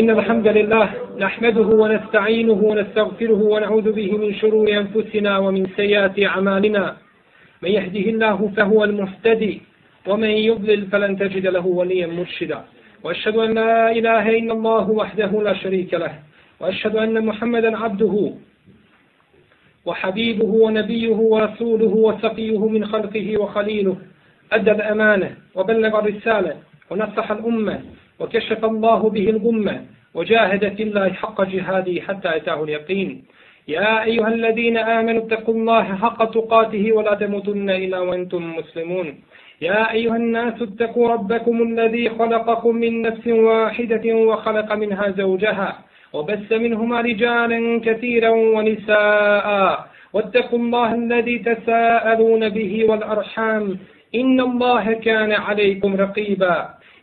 إن الحمد لله نحمده ونستعينه ونستغفره ونعوذ به من شرور أنفسنا ومن سيئات أعمالنا. من يهده الله فهو المهتدي ومن يضلل فلن تجد له وليا مرشدا. وأشهد أن لا إله إلا الله وحده لا شريك له. وأشهد أن محمدا عبده وحبيبه ونبيه ورسوله وسقيه من خلقه وخليله أدى الأمانة وبلغ الرسالة ونصح الأمة وكشف الله به الغمة وجاهد في الله حق جهاده حتى أتاه اليقين. يا أيها الذين آمنوا اتقوا الله حق تقاته ولا تموتن إلا وأنتم مسلمون. يا أيها الناس اتقوا ربكم الذي خلقكم من نفس واحدة وخلق منها زوجها وبث منهما رجالا كثيرا ونساء. واتقوا الله الذي تساءلون به والأرحام. إن الله كان عليكم رقيبا.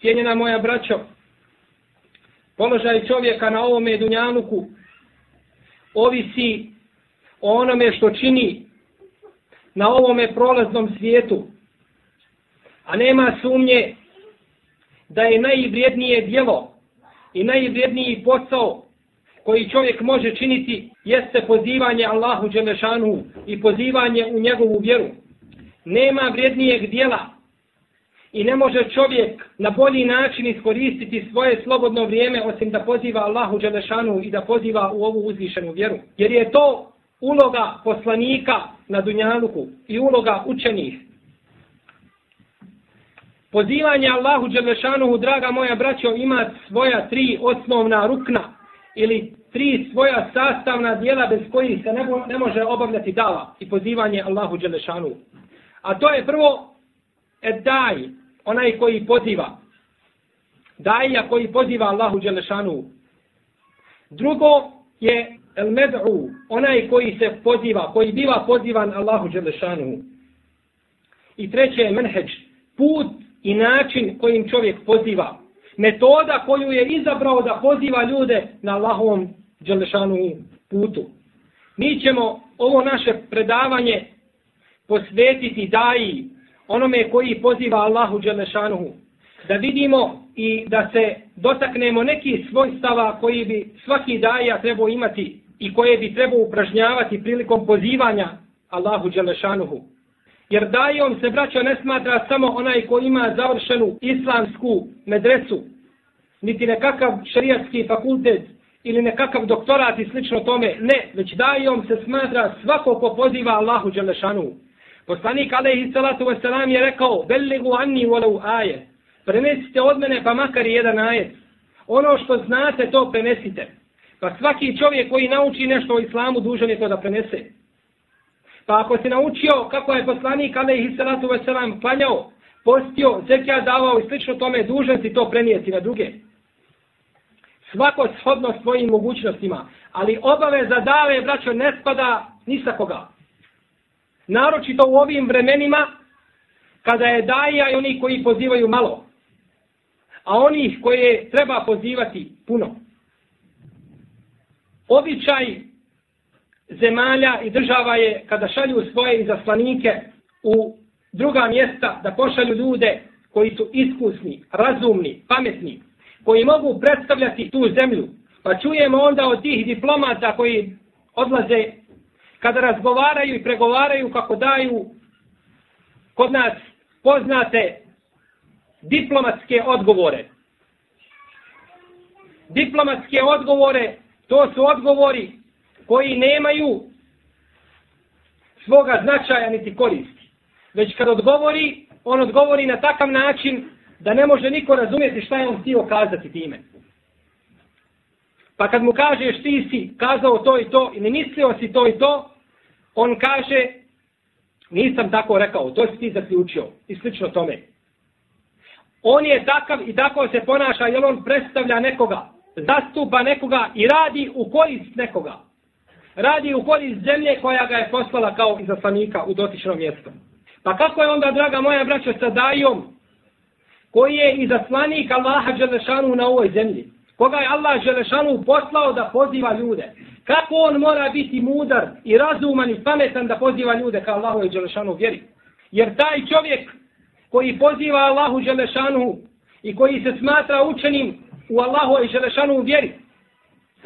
Cijenjena moja braćo, položaj čovjeka na ovome dunjaluku ovisi o onome što čini na ovome prolaznom svijetu. A nema sumnje da je najvrijednije djelo i najvrijedniji posao koji čovjek može činiti jeste pozivanje Allahu Đelešanu i pozivanje u njegovu vjeru. Nema vrijednijeg djela i ne može čovjek na bolji način iskoristiti svoje slobodno vrijeme osim da poziva Allahu Đelešanu i da poziva u ovu uzvišenu vjeru. Jer je to uloga poslanika na Dunjaluku i uloga učenih. Pozivanje Allahu Đelešanu, draga moja braćo, ima svoja tri osnovna rukna ili tri svoja sastavna dijela bez kojih se ne, ne može obavljati dava i pozivanje Allahu Đelešanu. A to je prvo edaj, onaj koji poziva. Daja koji poziva Allahu Đelešanu. Drugo je el med'u, onaj koji se poziva, koji biva pozivan Allahu Đelešanu. I treće je menheđ, put i način kojim čovjek poziva. Metoda koju je izabrao da poziva ljude na Allahovom Đelešanu putu. Mi ćemo ovo naše predavanje posvetiti daji onome koji poziva Allahu Đelešanuhu. Da vidimo i da se dotaknemo neki svojstava koji bi svaki daja trebao imati i koje bi trebao upražnjavati prilikom pozivanja Allahu Đelešanuhu. Jer dajom se braćo ne smatra samo onaj koji ima završenu islamsku medresu, niti nekakav šarijatski fakultet ili nekakav doktorat i slično tome. Ne, već dajom se smatra svako ko poziva Allahu Đelešanuhu. Poslanik alaihi salatu wasalam je rekao, belligu anni walau aje. Prenesite od mene pa makar jedan ajet. Ono što znate, to prenesite. Pa svaki čovjek koji nauči nešto o islamu, dužan je to da prenese. Pa ako se naučio kako je poslanik alaihi salatu wasalam klanjao, postio, zekija davao i slično tome, dužan si to prenijeti na druge. Svako shodno svojim mogućnostima. Ali obaveza dave, braćo, ne spada ni sa koga naročito u ovim vremenima kada je daja i oni koji pozivaju malo, a onih koje treba pozivati puno. Običaj zemalja i država je kada šalju svoje izaslanike u druga mjesta da pošalju ljude koji su iskusni, razumni, pametni, koji mogu predstavljati tu zemlju. Pa čujemo onda od tih diplomata koji odlaze kada razgovaraju i pregovaraju kako daju kod nas poznate diplomatske odgovore. Diplomatske odgovore, to su odgovori koji nemaju svoga značaja niti koristi. Već kad odgovori, on odgovori na takav način da ne može niko razumjeti šta je on htio kazati time. Pa kad mu kažeš ti si kazao to i to i ne mislio si to i to, on kaže nisam tako rekao, to si ti zaključio i slično tome. On je takav i tako se ponaša jer on predstavlja nekoga, zastupa nekoga i radi u korist nekoga. Radi u korist zemlje koja ga je poslala kao izaslanika u dotično mjesto. Pa kako je onda, draga moja braća, sa Dajom, koji je izaslanik Allaha Đelešanu na ovoj zemlji? Koga je Allah Želešanu poslao da poziva ljude? Kako on mora biti mudar i razuman i pametan da poziva ljude ka Allahu i Želešanu vjeri? Jer taj čovjek koji poziva Allahu Želešanu i koji se smatra učenim u Allahu i Želešanu vjeri,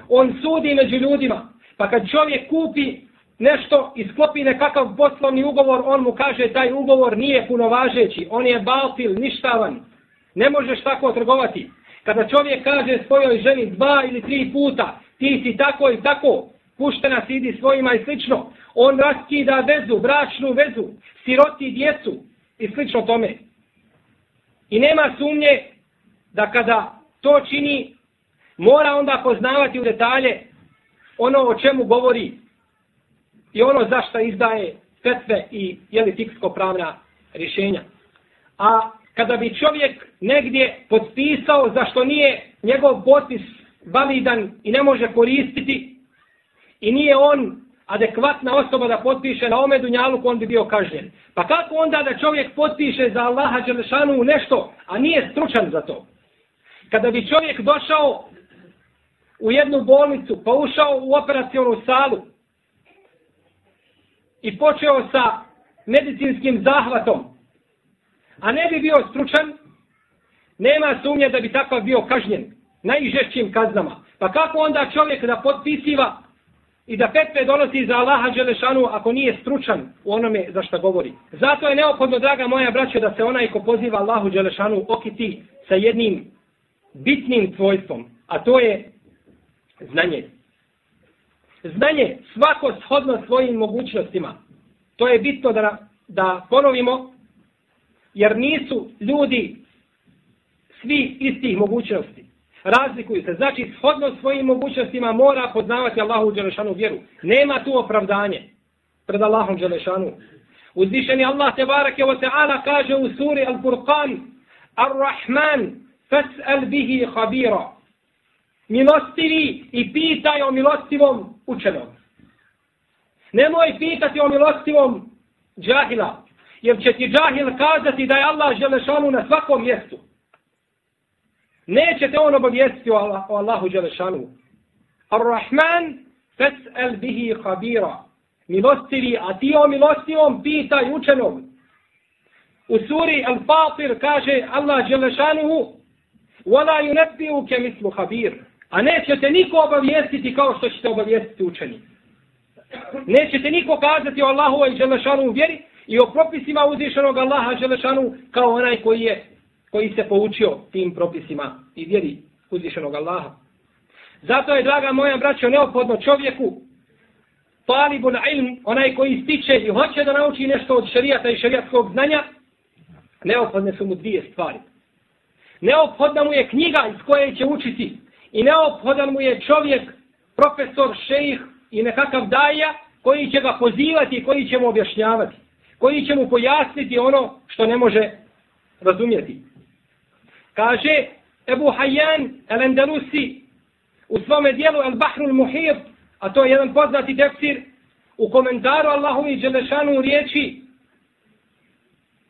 on sudi među ljudima. Pa kad čovjek kupi nešto i sklopi nekakav poslovni ugovor, on mu kaže taj ugovor nije punovažeći, on je baltil, ništavan. Ne možeš tako trgovati. Kada čovjek kaže svojoj ženi dva ili tri puta, ti si tako i tako, puštena sidi svojima i slično, on raskida vezu, bračnu vezu, siroti djecu i slično tome. I nema sumnje da kada to čini, mora onda poznavati u detalje ono o čemu govori i ono zašto izdaje fetve i jeli fiksko pravna rješenja. A kada bi čovjek negdje potpisao zašto nije njegov potpis validan i ne može koristiti i nije on adekvatna osoba da potpiše na ome dunjalu on bi bio kažnjen. Pa kako onda da čovjek potpiše za Allaha Đelešanu nešto, a nije stručan za to? Kada bi čovjek došao u jednu bolnicu, pa ušao u operacijonu salu i počeo sa medicinskim zahvatom, a ne bi bio stručan, nema sumnje da bi takav bio kažnjen najžešćim kaznama. Pa kako onda čovjek da potpisiva i da petve donosi za Allaha Đelešanu ako nije stručan u onome za što govori. Zato je neophodno, draga moja braća, da se onaj ko poziva Allahu Đelešanu okiti sa jednim bitnim svojstvom, a to je znanje. Znanje svako shodno svojim mogućnostima. To je bitno da, da ponovimo, jer nisu ljudi svi istih mogućnosti. Razlikuju se. Znači, shodno svojim mogućnostima mora poznavati Allahu Đelešanu vjeru. Nema tu opravdanje pred Allahom Đelešanu. Uzvišeni Allah te barake wa ta'ala kaže u suri Al-Furqan Ar-Rahman fas'al bihi khabira milostivi i pitaj o milostivom učenom. Nemoj pitati o milostivom džahila, jer će ti džahil kazati da je Allah želešanu na svakom mjestu. Neće te on obavijestiti o, Allah, o Allahu želešanu. Ar-Rahman fes'el bihi khabira. Milostivi, a ti o milostivom pitaj učenom. U suri Al-Fatir kaže Allah želešanuhu وَلَا يُنَبِّيُكَ مِثْلُ خَبِيرُ A nećete niko obavijestiti kao što ćete obavijestiti učeni. Nećete niko kazati o Allahu i Želešanu u vjeri i o propisima uzvišenog Allaha Želešanu kao onaj koji je koji se poučio tim propisima i vjeri uzvišenog Allaha. Zato je, draga moja braćo, neophodno čovjeku talibun ilm, onaj koji stiče i hoće da nauči nešto od šarijata i šarijatskog znanja, neophodne su mu dvije stvari. Neophodna mu je knjiga iz koje će učiti i neophodan mu je čovjek, profesor, šejih i nekakav daja koji će ga pozivati i koji će mu objašnjavati. Koji će mu pojasniti ono što ne može razumjeti. Kaže Ebu Hayyan el-Andalusi u svome dijelu Al-Bahrul Muhir, a to je jedan poznati tefsir, u komentaru Allahu i Đelešanu riječi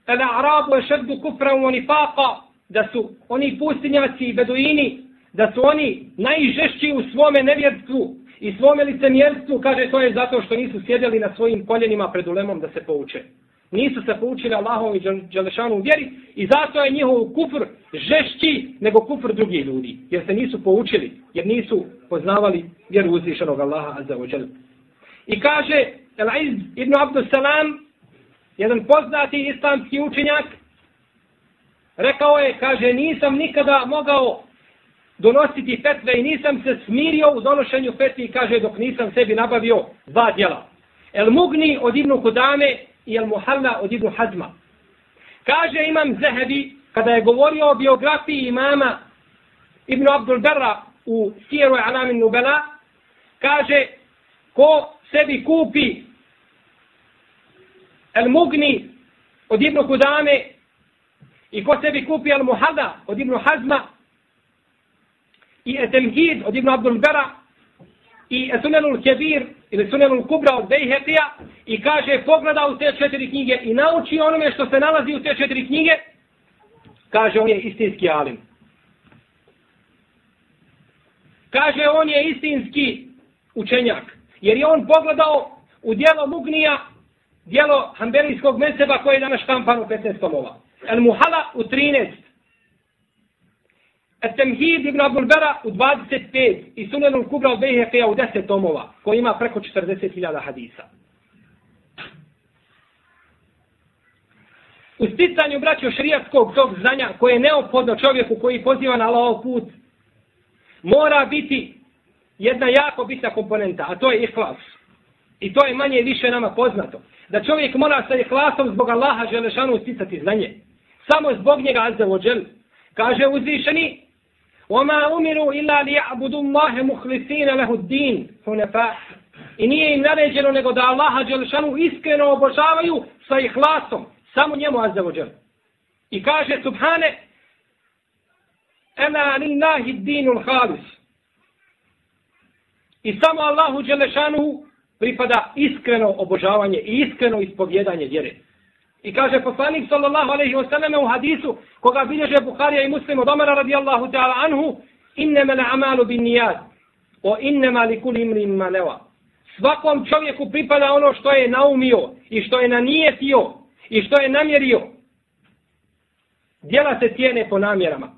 El-Arabu ešeddu kufra u onifaqa, da su oni pustinjaci i beduini da su oni najžešći u svome nevjerstvu i svome licemjerstvu, kaže to je zato što nisu sjedeli na svojim koljenima pred ulemom da se pouče. Nisu se poučili Allahom i Đelešanu u vjeri i zato je njihov kufr žešći nego kufr drugih ljudi. Jer se nisu poučili, jer nisu poznavali vjeru uzvišenog Allaha Azza wa Jal. I kaže Elaiz ibn Abdus Salam, jedan poznati islamski učenjak, rekao je, kaže, nisam nikada mogao donositi fetve i nisam se smirio u donošenju fetvi, kaže dok nisam sebi nabavio dva djela. El Mugni od Ibnu Kudame i El Muhalla od Ibnu Hazma. Kaže imam Zehebi kada je govorio o biografiji imama Ibnu Abdul Berra u Sijeru Alamin Nubela, kaže ko sebi kupi El Mugni od Ibnu Kudame i ko sebi kupi El Muhalla od Ibnu Hazma, i Etelhid od Ibn Abdul Bera i Sunanul Kebir ili Sunanul Kubra od Bejhetija i kaže pogleda u te četiri knjige i nauči onome što se nalazi u te četiri knjige, kaže on je istinski alim. Kaže on je istinski učenjak. Jer je on pogledao u dijelo Mugnija, dijelo Hanbelijskog meseba koje je danas štampano u 15 tomova. El Muhala u 13. Etemhid ibn Abdul Bera u 25. I Sunanul Kubra od Bejhefeja u 10 tomova, koji ima preko 40.000 hadisa. U sticanju braćo šrijatskog tog znanja koje je neophodno čovjeku koji poziva na Allahov put, mora biti jedna jako bitna komponenta, a to je ihlas. I to je manje i više nama poznato. Da čovjek mora sa ihlasom zbog Allaha želešanu sticati znanje. Samo zbog njega azze ođel. Kaže uzvišeni, وَمَا أُمِرُوا إِلَّا لِيَعْبُدُ اللَّهَ مُخْلِسِينَ لَهُ الدِّينِ هُنَفَا I nije im naređeno nego da Allaha želešanu iskreno obožavaju sa ihlasom. Samo njemu azze ođel. I kaže subhane, Ela lillahi dinul halis. I samo Allahu Đelešanu pripada iskreno obožavanje i iskreno ispovjedanje vjere. I kaže poslanik sallallahu alejhi ve selleme u hadisu koga bilježe Buharija i Muslim od Omara radijallahu ta'ala anhu inneme al-amalu binniyat wa o innema li kul imri ima. Svakom čovjeku pripada ono što je naumio i što je nanijetio i što je namjerio. Djela se cijene po namjerama.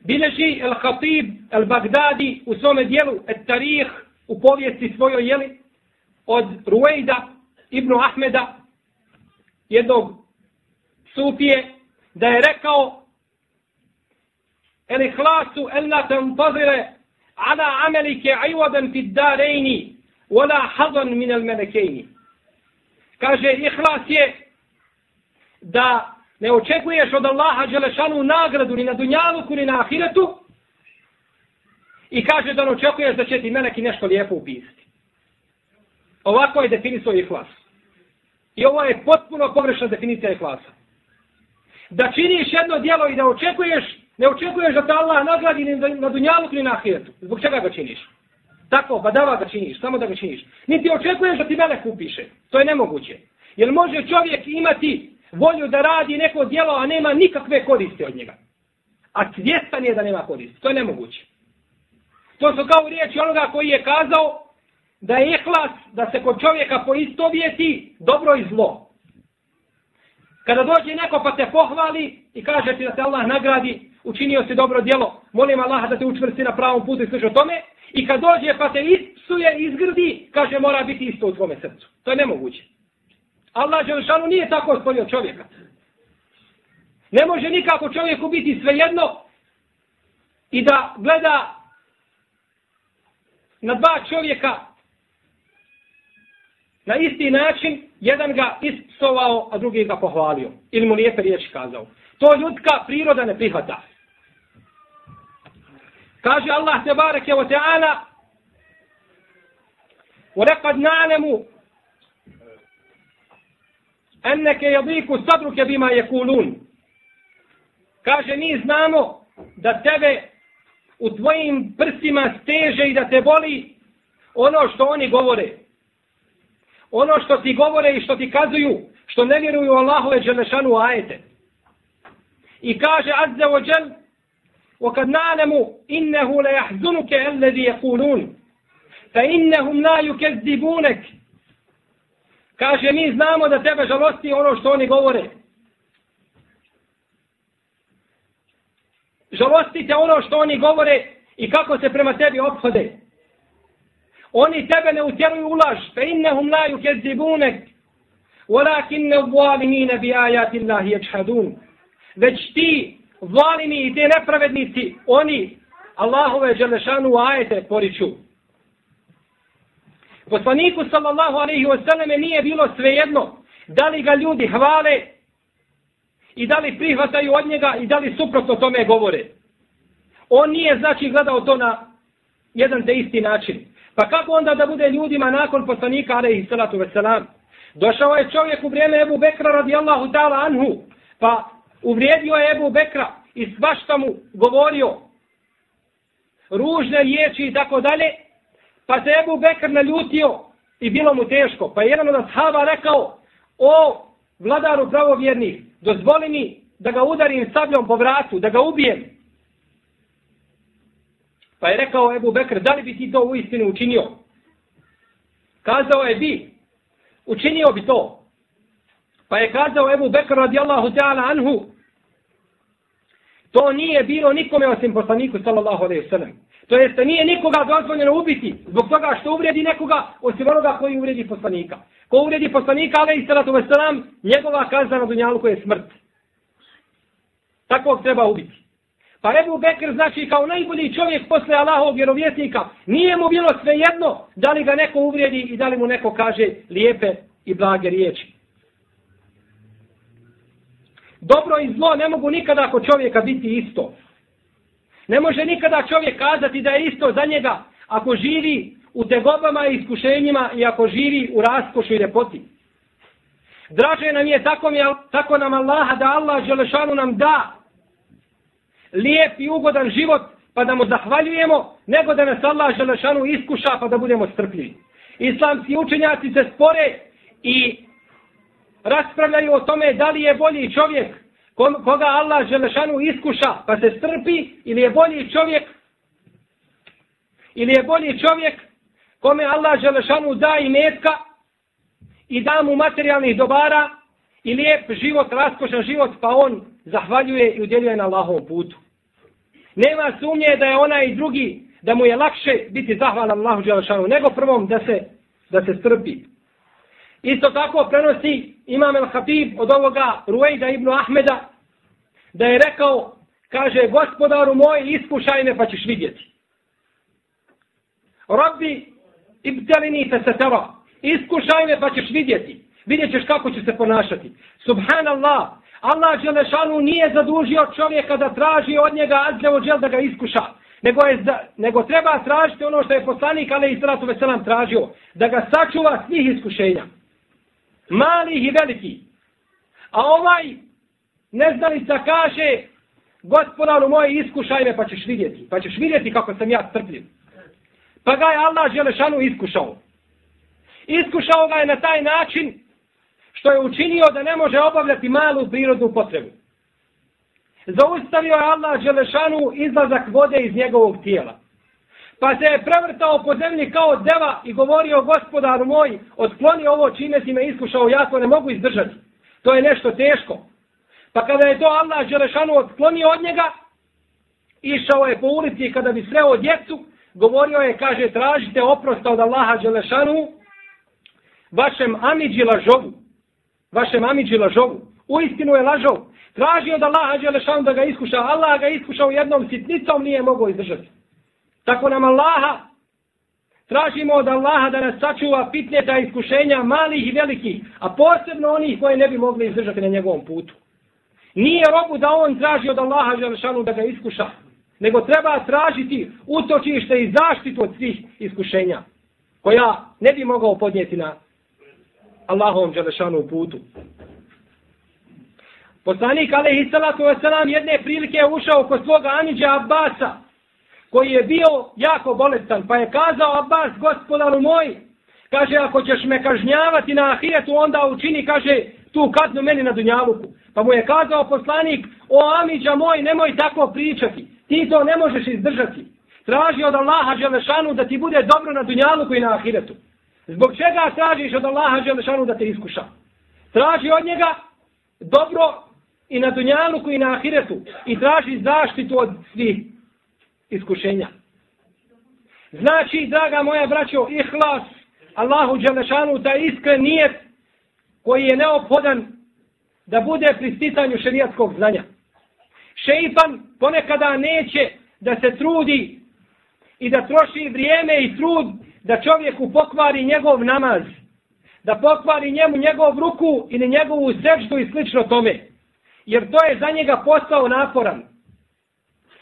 Bileži El-Khatib El-Bagdadi u svome dijelu Et-Tarih u povijesti svojoj jeli od Ruejda Ibnu Ahmeda jednog sufije da je rekao El-Ihlasu el-la tenzire ala amelike ajvadan fid darejni wala hazan min al melekejni. kaže ihlas je da ne očekuješ od Allaha Đelešanu nagradu ni na dunjaluku ni na ahiretu i kaže da ne očekuješ da će ti meleki nešto lijepo upisati. Ovako je definisao ihlas. I ovo je potpuno pogrešna definicija ihlasa. Da činiš jedno djelo i da očekuješ, ne očekuješ da te Allah nagradi ni na dunjalu ni na ahiretu. Zbog čega ga činiš? Tako, badava ga činiš, samo da ga činiš. Niti očekuješ da ti melek upiše. To je nemoguće. Jer može čovjek imati volju da radi neko djelo, a nema nikakve koriste od njega. A svjestan je da nema koriste. To je nemoguće. To su kao riječi onoga koji je kazao da je ihlas da se kod čovjeka poistovjeti dobro i zlo. Kada dođe neko pa te pohvali i kaže ti da te Allah nagradi, učinio si dobro djelo, molim Allaha da te učvrsti na pravom putu i sliš o tome, i kad dođe pa te ispsuje, izgrdi, kaže mora biti isto u tvome srcu. To je nemoguće. Allah Đelšanu nije tako stvorio čovjeka. Ne može nikako čovjeku biti svejedno i da gleda na dva čovjeka Na isti način, jedan ga ispsovao, a drugi ga pohvalio. Ili mu lijepe riječi kazao. To ljudska priroda ne prihvata. Kaže Allah te bareke o taala: u rekad nanemu, enneke jadiku sadruke bima je kulun. Kaže, mi znamo da tebe u tvojim prsima steže i da te boli ono što oni govore Ono što ti govore i što ti kazuju, što ne vjeruju Allahove dželešanu ajete. I kaže, azze o džel, وَكَدْ نَعْلَمُ إِنَّهُ لَيَحْزُنُكَ الَّذِي يَقُولُونَ فَإِنَّهُمْ لَا يُكَذِّبُونَكَ Kaže, mi znamo da tebe žalosti ono što oni govore. Žalostite ono što oni govore i kako se prema tebi obhode. Oni tebe ne utjeruju u laž, fe innehum la yukezibunek, walakinne zalimine bi ajati Allahi ječhadun. Već ti, zalimi i te nepravednici, oni Allahove želešanu ajete poriču. Poslaniku sallallahu alaihi wa sallam nije bilo svejedno da li ga ljudi hvale i da li prihvataju od njega i da li suprotno tome govore. On nije znači gledao to na jedan te isti način. Pa kako onda da bude ljudima nakon poslanika alaihi salatu veselam? Došao je čovjek u vrijeme Ebu Bekra radijallahu ta'ala anhu, pa uvrijedio je Ebu Bekra i svašta mu govorio ružne riječi i tako dalje, pa se Ebu Bekr naljutio i bilo mu teško. Pa jedan od ashaba rekao, o vladaru pravovjernih, dozvoli mi da ga udarim sabljom po vratu, da ga ubijem. Pa je rekao Ebu Bekr, da li bi ti to u istinu učinio? Kazao je bi, učinio bi to. Pa je kazao Ebu Bekr radijallahu ta'ala anhu, to nije bilo nikome osim poslaniku sallallahu alaihi sallam. To jeste nije nikoga dozvoljeno ubiti zbog toga što uvredi nekoga osim onoga koji uvredi poslanika. Ko uvredi poslanika alaihi sallatu wasalam, njegova kazna na dunjalu je smrt. Takvog treba ubiti. Pa Ebu Bekr znači kao najbolji čovjek posle Allahovog vjerovjesnika, nije mu bilo sve jedno da li ga neko uvrijedi i da li mu neko kaže lijepe i blage riječi. Dobro i zlo ne mogu nikada ako čovjeka biti isto. Ne može nikada čovjek kazati da je isto za njega ako živi u tegobama i iskušenjima i ako živi u raskošu i repoti. Draže nam je tako, mi, tako nam Allaha da Allah Želešanu nam da lijep i ugodan život pa da mu zahvaljujemo, nego da nas Allah Želešanu iskuša pa da budemo strpljivi. Islamski učenjaci se spore i raspravljaju o tome da li je bolji čovjek koga Allah Želešanu iskuša pa se strpi ili je bolji čovjek ili je bolji čovjek kome Allah Želešanu da i metka i da mu materijalnih dobara i lijep život, raskošan život pa on zahvaljuje i udjeljuje na Allahovom putu. Nema sumnje da je ona i drugi da mu je lakše biti zahvalan Allahu Đelešanu nego prvom da se, da se strpi. Isto tako prenosi Imam El Habib od ovoga Ruejda ibn Ahmeda da je rekao, kaže, gospodaru moj, iskušaj me pa ćeš vidjeti. Rabbi, ibtelini fe se iskušaj me pa ćeš vidjeti. Vidjet ćeš kako će se ponašati. Subhanallah, Allah Đelešanu nije zadužio čovjeka da traži od njega azljevo Đel da ga iskuša. Nego, je za, nego treba tražiti ono što je poslanik, ali i veselam tražio. Da ga sačuva svih iskušenja malih i velikih. A ovaj neznalica kaže, gospodaru moj, iskušaj me pa ćeš vidjeti. Pa ćeš vidjeti kako sam ja strpljiv. Pa ga je Allah Želešanu iskušao. Iskušao ga je na taj način što je učinio da ne može obavljati malu prirodnu potrebu. Zaustavio je Allah Želešanu izlazak vode iz njegovog tijela pa se je prevrtao po zemlji kao deva i govorio gospodaru moj, otkloni ovo čime si me iskušao, ja to ne mogu izdržati. To je nešto teško. Pa kada je to Allah Želešanu otklonio od njega, išao je po ulici kada bi sreo djecu, govorio je, kaže, tražite oprosta od Allaha Želešanu vašem amidži lažovu. Vašem amiđi lažovu. U istinu je lažov. Tražio od Allaha Želešanu da ga iskuša. Allah ga iskušao jednom sitnicom, nije mogao izdržati. Tako nam Allaha tražimo od Allaha da nas sačuva pitnjeta iskušenja malih i velikih, a posebno onih koje ne bi mogli izdržati na njegovom putu. Nije robu da on traži od Allaha Želešanu da ga iskuša, nego treba tražiti utočište i zaštitu od svih iskušenja, koja ne bi mogao podnijeti na Allahovom Đelešanu putu. Poslanik Alehi Salatu Veselam jedne prilike je ušao kod svoga Anidža Abasa, koji je bio jako bolestan, pa je kazao Abbas, gospodaru moj, kaže, ako ćeš me kažnjavati na ahiretu, onda učini, kaže, tu kaznu meni na dunjavuku. Pa mu je kazao poslanik, o Amidža moj, nemoj tako pričati, ti to ne možeš izdržati. Traži od Allaha Đelešanu da ti bude dobro na dunjavuku i na ahiretu. Zbog čega tražiš od Allaha Đelešanu da te iskuša? Traži od njega dobro i na dunjaluku i na ahiretu i traži zaštitu od svih iskušenja. Znači, draga moja braćo, ihlas Allahu Đelešanu, da iskren nijet koji je neophodan da bude pri sticanju šerijatskog znanja. Šeitan ponekada neće da se trudi i da troši vrijeme i trud da čovjeku pokvari njegov namaz, da pokvari njemu njegov ruku ili njegovu sečdu i slično tome. Jer to je za njega postao naporan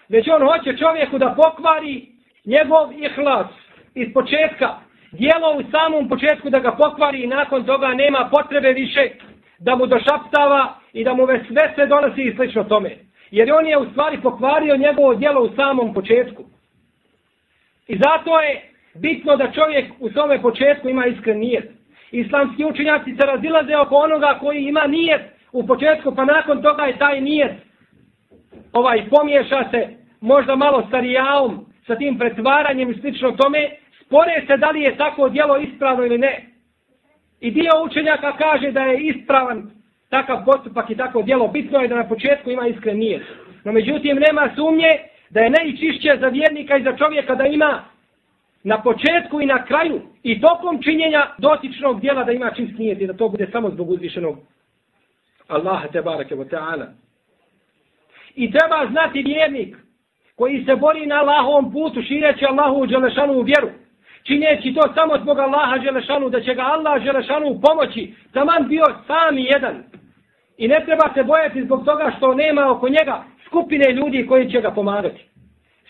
već on hoće čovjeku da pokvari njegov ihlas iz početka, dijelo u samom početku da ga pokvari i nakon toga nema potrebe više da mu došaptava i da mu sve sve donosi i slično tome. Jer on je u stvari pokvario njegovo djelo u samom početku. I zato je bitno da čovjek u tome početku ima iskren nijet. Islamski učenjaci se razilaze oko onoga koji ima nijet u početku, pa nakon toga je taj nijet ovaj pomiješa se možda malo starijaom sa tim pretvaranjem i slično tome, spore se da li je tako djelo ispravno ili ne. I dio učenjaka kaže da je ispravan takav postupak i tako djelo. Bitno je da na početku ima iskren nijet. No međutim, nema sumnje da je najčišće za vjernika i za čovjeka da ima na početku i na kraju i tokom činjenja dotičnog djela da ima čist nijet i da to bude samo zbog uzvišenog Allaha te barake wa ta'ala. I treba znati vjernik koji se bori na Allahovom putu šireći Allahu u Đelešanu u vjeru. Čineći to samo zbog Allaha Đelešanu da će ga Allah Đelešanu pomoći. Taman bio sam i jedan. I ne treba se bojati zbog toga što nema oko njega skupine ljudi koji će ga pomagati.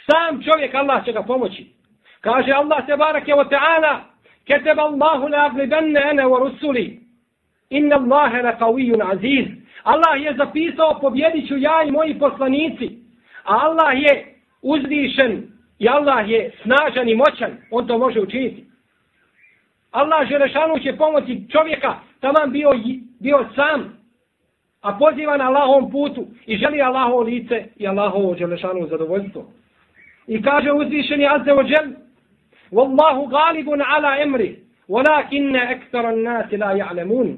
Sam čovjek Allah će ga pomoći. Kaže Allah te barake wa ta'ala Keteba Allahu la aglibenne ene wa rusuli Inna Allahe la qawiyun aziz Allah je zapisao pobjedit ću ja i moji poslanici. A Allah je uzvišen i Allah je snažan i moćan. On to može učiniti. Allah Želešanu će pomoći čovjeka taman bio, bio sam a poziva na Allahovom putu i želi Allahovo lice i Allahovo Želešanu zadovoljstvo. I kaže uzvišeni Azze o Wallahu galibun ala emri walakinne ektaran nasi la ja'lemun.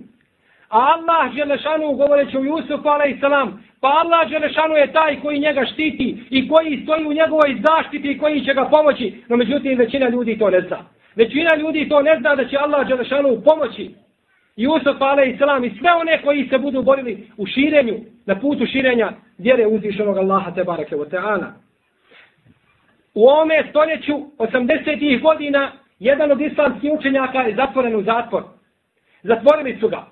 A Allah Želešanu govoreći o Jusufu a.s. Pa Allah Želešanu je taj koji njega štiti i koji stoji u njegovoj zaštiti i koji će ga pomoći. No međutim većina ljudi to ne zna. Većina ljudi to ne zna da će Allah Želešanu pomoći. Jusuf a.s. i sve one koji se budu borili u širenju, na putu širenja vjere uzvišenog Allaha te barake wa ta'ala. U ovome stoljeću 80-ih godina jedan od islamskih učenjaka je zatvoren u zatvor. Zatvorili su ga.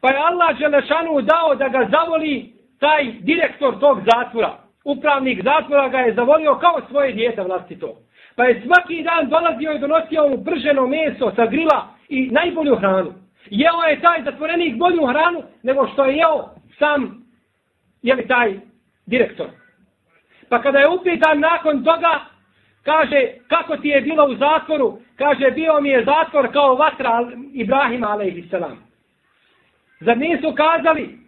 Pa je Allah Želešanu dao da ga zavoli taj direktor tog zatvora. Upravnik zatvora ga je zavolio kao svoje djete vlastito. Pa je svaki dan dolazio i donosio mu brženo meso sa grila i najbolju hranu. Jeo je taj zatvorenik bolju hranu nego što je jeo sam je taj direktor. Pa kada je upitan nakon toga, kaže kako ti je bilo u zatvoru, kaže bio mi je zatvor kao vatra Ibrahima a.s. Zar nisu kazali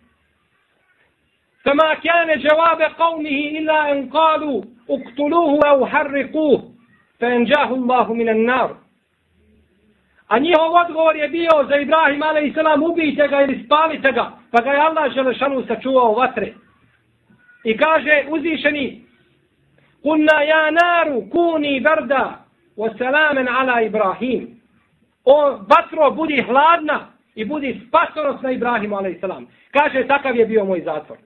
Fama kjane džavabe qavmihi ila en kalu uktuluhu au harrikuh fe enđahu Allahu minan nar. A njihov odgovor je bio za Ibrahim a.s. ubijte ga ili spalite ga. Pa ga je Allah želešanu sačuvao vatre. I kaže uzvišeni Kunna ja naru kuni vrda wa salamen ala Ibrahim. O vatro budi hladna i budi spasonosna Ibrahimu Ibrahimu a.s. Kaže takav je bio moj zatvor.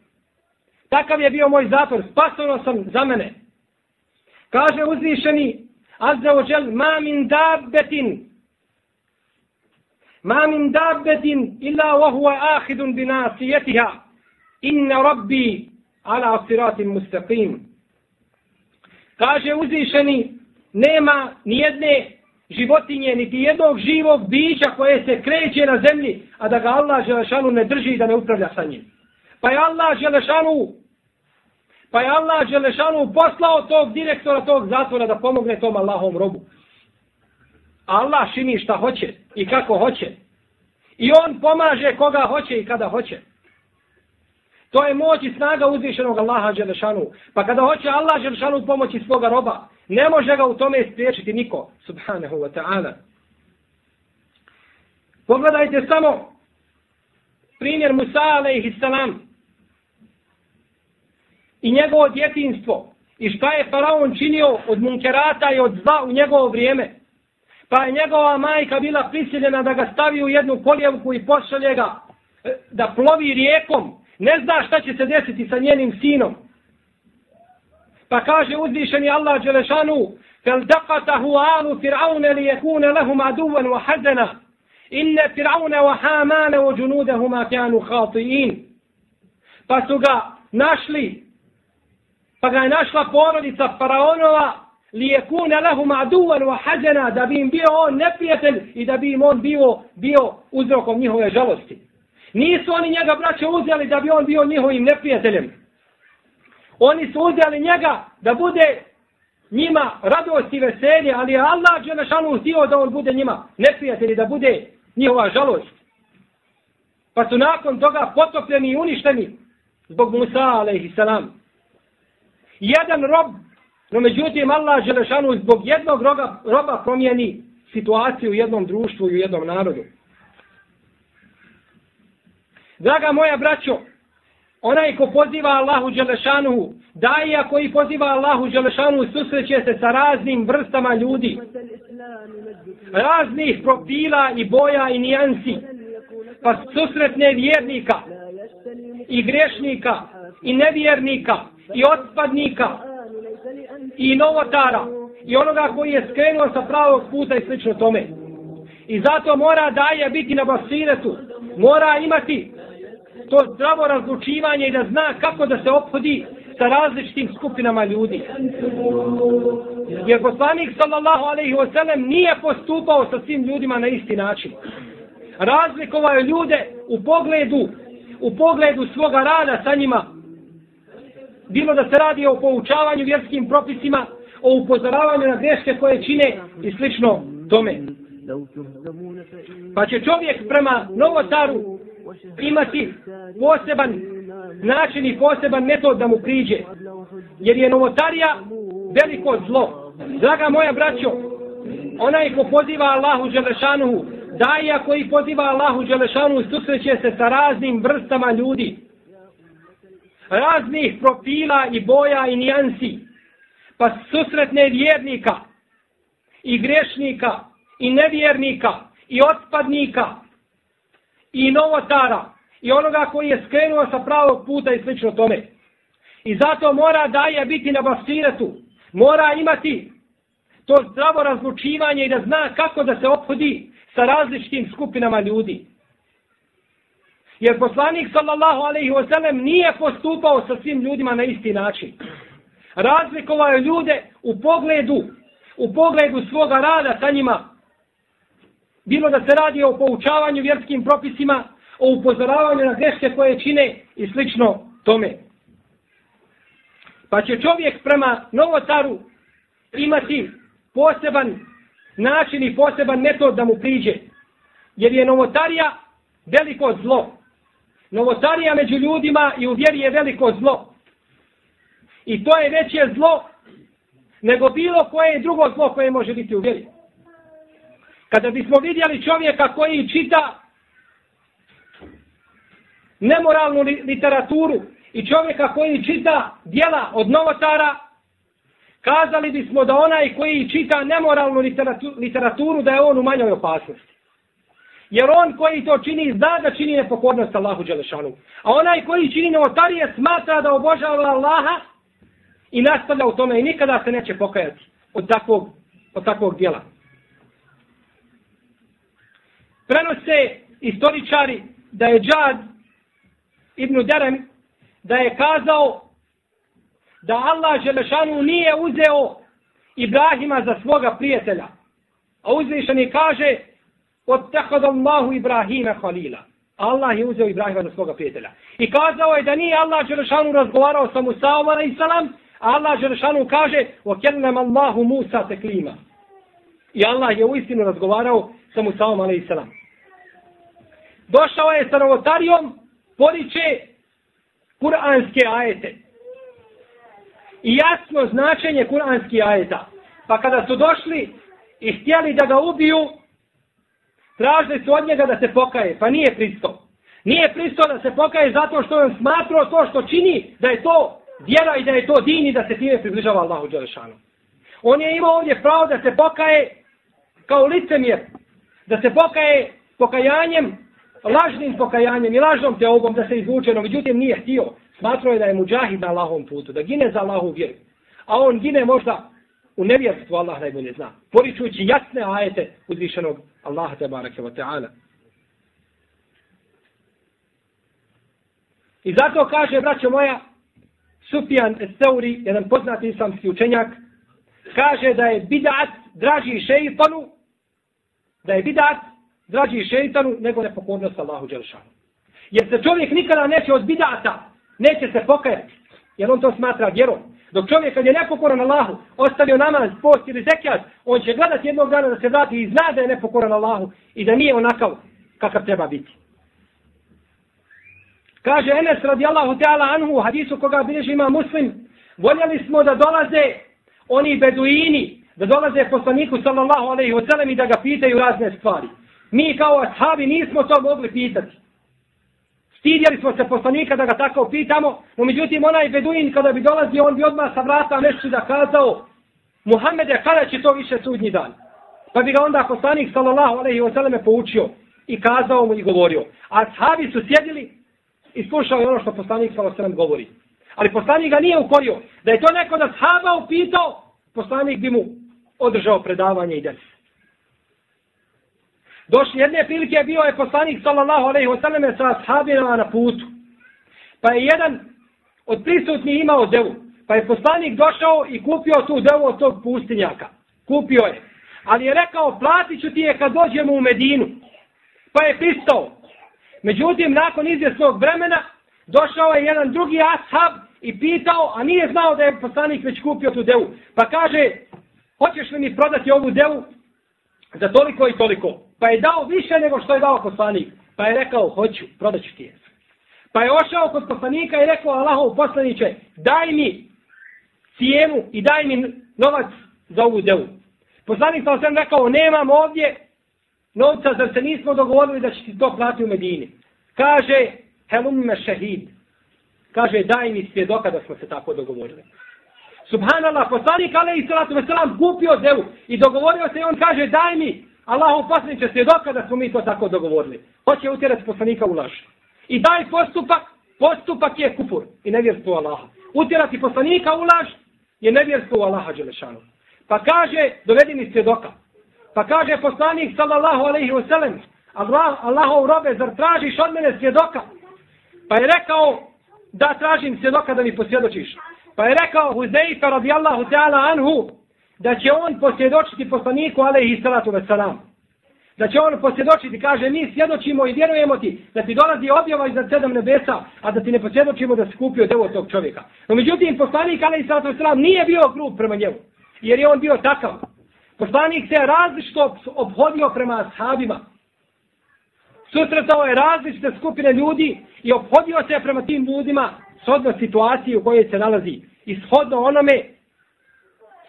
Takav je bio moj zatvor. spasonosan sam za mene. Kaže uzvišeni Azza wa jel ma min dabbetin Ma min dabbetin illa wa huwa ahidun bina nasiyatiha. Inna rabbi ala siratim mustaqim. Kaže uzvišeni, nema ni jedne životinje, niti jednog živog bića koje se kreće na zemlji, a da ga Allah Želešanu ne drži i da ne upravlja sa njim. Pa je Allah Želešanu pa je Allah Želešanu poslao tog direktora tog zatvora da pomogne tom Allahom robu. Allah čini šta hoće i kako hoće. I on pomaže koga hoće i kada hoće. To je moć i snaga uzvišenog Allaha Đelešanu. Pa kada hoće Allah Đelešanu pomoći svoga roba, ne može ga u tome spriječiti niko. Subhanahu wa ta'ala. Pogledajte samo primjer Musa alaihi salam i njegovo djetinstvo i šta je faraon činio od munkerata i od zla u njegovo vrijeme. Pa je njegova majka bila prisiljena da ga stavi u jednu koljevku i pošalje ga e, da plovi rijekom Ne zna šta će se desiti sa njenim sinom. Pa kaže uzvišeni Allah Đelešanu فَلْدَقَتَهُ آلُ فِرْعَوْنَ لِيَكُونَ لَهُمْ عَدُوًا وَحَزَنًا إِنَّ فِرْعَوْنَ وَحَامَانَ وَجُنُودَهُمَا كَانُوا خَاطِئِينَ Pa su ga našli, pa ga je našla porodica faraonova li je kune lahum aduvan wa hađena da bi im bio on neprijatelj i da bi im on bio, bio uzrokom njihove žalosti. Nisu oni njega braće uzeli da bi on bio njihovim neprijateljem. Oni su uzeli njega da bude njima radost i veselje, ali je Allah Đelešanu htio da on bude njima neprijatelj da bude njihova žalost. Pa su nakon toga potopljeni i uništeni zbog Musa, alaihissalam. Jedan rob, no međutim Allah Đelešanu zbog jednog roba, roba promijeni situaciju u jednom društvu i u jednom narodu. Draga moja braćo, onaj ko poziva Allahu Đelešanu, daija koji poziva Allahu Đelešanuhu susreće se sa raznim vrstama ljudi. Raznih profila i boja i nijansi. Pa susretne vjernika i grešnika i nevjernika i otpadnika i novotara i onoga koji je skrenuo sa pravog puta i slično tome. I zato mora daje biti na basiretu. Mora imati to zdravo razlučivanje i da zna kako da se obhodi sa različitim skupinama ljudi. Jer poslanik sallallahu alaihi wasallam nije postupao sa svim ljudima na isti način. Razlikovao je ljude u pogledu u pogledu svoga rada sa njima. Bilo da se radi o poučavanju vjerskim propisima, o upozoravanju na greške koje čine i slično tome. Pa će čovjek prema novotaru imati poseban način i poseban metod da mu priđe. Jer je novotarija veliko zlo. Draga moja braćo, onaj ko poziva Allahu Đelešanuhu, daja koji poziva Allahu Đelešanuhu, susreće se sa raznim vrstama ljudi. Raznih profila i boja i nijansi. Pa susretne vjernika i grešnika i nevjernika i otpadnika i novotara i onoga koji je skrenuo sa pravog puta i slično tome. I zato mora daje biti na basiretu. Mora imati to zdravo razlučivanje i da zna kako da se obhodi sa različitim skupinama ljudi. Jer poslanik sallallahu alaihi wa sallam nije postupao sa svim ljudima na isti način. Razlikovao je ljude u pogledu u pogledu svoga rada sa njima bilo da se radi o poučavanju vjerskim propisima, o upozoravanju na greške koje čine i slično tome. Pa će čovjek prema novotaru imati poseban način i poseban metod da mu priđe. Jer je novotarija veliko zlo. Novotarija među ljudima i u vjeri je veliko zlo. I to je veće zlo nego bilo koje drugo zlo koje može biti u vjeri. Kada bismo vidjeli čovjeka koji čita nemoralnu literaturu i čovjeka koji čita dijela od novotara, kazali bismo da onaj koji čita nemoralnu literaturu da je on u manjoj opasnosti. Jer on koji to čini zna da čini nepokornost Allahu Đelešanu. A onaj koji čini novotarije smatra da obožava Allaha i nastavlja u tome i nikada se neće pokajati od takvog, od takvog dijela prenose istoričari da je Džad Ibnu Derem da je kazao da Allah Želešanu nije uzeo Ibrahima za svoga prijatelja. A uzvišeni kaže Otehad Allahu Ibrahima Halila. Allah je uzeo Ibrahima za svoga prijatelja. I kazao je da nije Allah Želešanu razgovarao sa Musa Omar i Salam, a Allah Želešanu kaže Okenem Allahu Musa teklima. I Allah je u istinu razgovarao sa Musaom Omar. Došao je sa novotarijom, poriče kuranske ajete. I jasno značenje kuranskih ajeta. Pa kada su došli i htjeli da ga ubiju, tražili su od njega da se pokaje. Pa nije pristo. Nije pristo da se pokaje zato što on smatrao to što čini, da je to vjera i da je to din i da se time približava Allahu Đelešanu. On je imao ovdje pravo da se pokaje kao licemjer, da se pokaje pokajanjem, lažnim pokajanjem i lažnom teobom da se izvuče, no međutim nije htio. Smatrao je da je muđahid na Allahom putu, da gine za Allahu vjeru. A on gine možda u nevjerstvu, Allah najbolje zna. Poričujući jasne ajete uzvišenog Allaha te barake wa ta'ala. I zato kaže, braćo moja, Sufjan Seuri, jedan poznati islamski učenjak, kaže da je bidat draži šeitanu da je bidat draži šeitanu nego nepokornost Allahu Đelšanu. Jer se čovjek nikada neće od bidata, neće se pokajati. Jer on to smatra vjerom. Dok čovjek kad je nepokoran Allahu, ostavio namaz, post ili zekijat, on će gledati jednog dana da se vrati i zna da je nepokoran Allahu i da nije onakav kakav treba biti. Kaže Enes radijallahu ta'ala anhu u hadisu koga bilježi ima muslim, voljeli smo da dolaze oni beduini, da dolaze poslaniku sallallahu alaihi wa sallam i da ga pitaju razne stvari. Mi kao ashabi nismo to mogli pitati. Stidjeli smo se poslanika da ga tako pitamo, no međutim onaj beduin kada bi dolazio, on bi odmah sa vrata nešto da kazao, Muhammede, kada će to više sudnji dan? Pa bi ga onda poslanik sallallahu alaihi wa sallam poučio i kazao mu i govorio. A ashabi su sjedili i slušali ono što poslanik sallallahu alaihi wa sallam govori. Ali poslanik ga nije ukorio. Da je to neko da shaba upitao, poslanik bi mu održao predavanje i desi. Došli jedne prilike bio je poslanik sallallahu alejhi ve selleme sa ashabima na putu. Pa je jedan od prisutnih imao devu. Pa je poslanik došao i kupio tu devu od tog pustinjaka. Kupio je. Ali je rekao, platit ću ti je kad dođemo u Medinu. Pa je pristao. Međutim, nakon izvjesnog vremena, došao je jedan drugi ashab i pitao, a nije znao da je poslanik već kupio tu devu. Pa kaže, hoćeš li mi prodati ovu devu? za toliko i toliko. Pa je dao više nego što je dao poslanik. Pa je rekao, hoću, prodat ću ti je. Pa je ošao kod poslanika i rekao, Allahov poslaniće, daj mi cijenu i daj mi novac za ovu devu. Poslanik sam sam rekao, nemam ovdje novca, zar se nismo dogovorili da će ti to plati u Medini. Kaže, helum me šehid. Kaže, daj mi svjedoka da smo se tako dogovorili. Subhanallah, poslanik alaihi salatu veselam kupio devu i dogovorio se i on kaže daj mi Allahu poslaniće svjedoka da smo mi to tako dogovorili. Hoće utjerati poslanika u laž. I taj postupak, postupak je kufur i nevjerstvo Allaha. Utjerati poslanika u laž je nevjerstvo Allaha Đelešanu. Pa kaže, dovedi mi svjedoka. Pa kaže poslanik sallallahu alaihi wasalam, Allah, Allahov robe, zar tražiš od mene svjedoka? Pa je rekao, da tražim svjedoka da mi posvjedočiš. Pa je rekao Huzeifa radijallahu ta'ala anhu da će on posvjedočiti poslaniku alaihi salatu wasalam. Da će on posvjedočiti, kaže, mi svjedočimo i vjerujemo ti da ti dolazi objava iznad sedam nebesa, a da ti ne posvjedočimo da skupio kupio devo tog čovjeka. No međutim, poslanik alaihi salatu wasalam nije bio grub prema njemu, jer je on bio takav. Poslanik se različito obhodio prema ashabima. Susretao je različite skupine ljudi i obhodio se prema tim ljudima shodno situaciji u kojoj se nalazi i shodno onome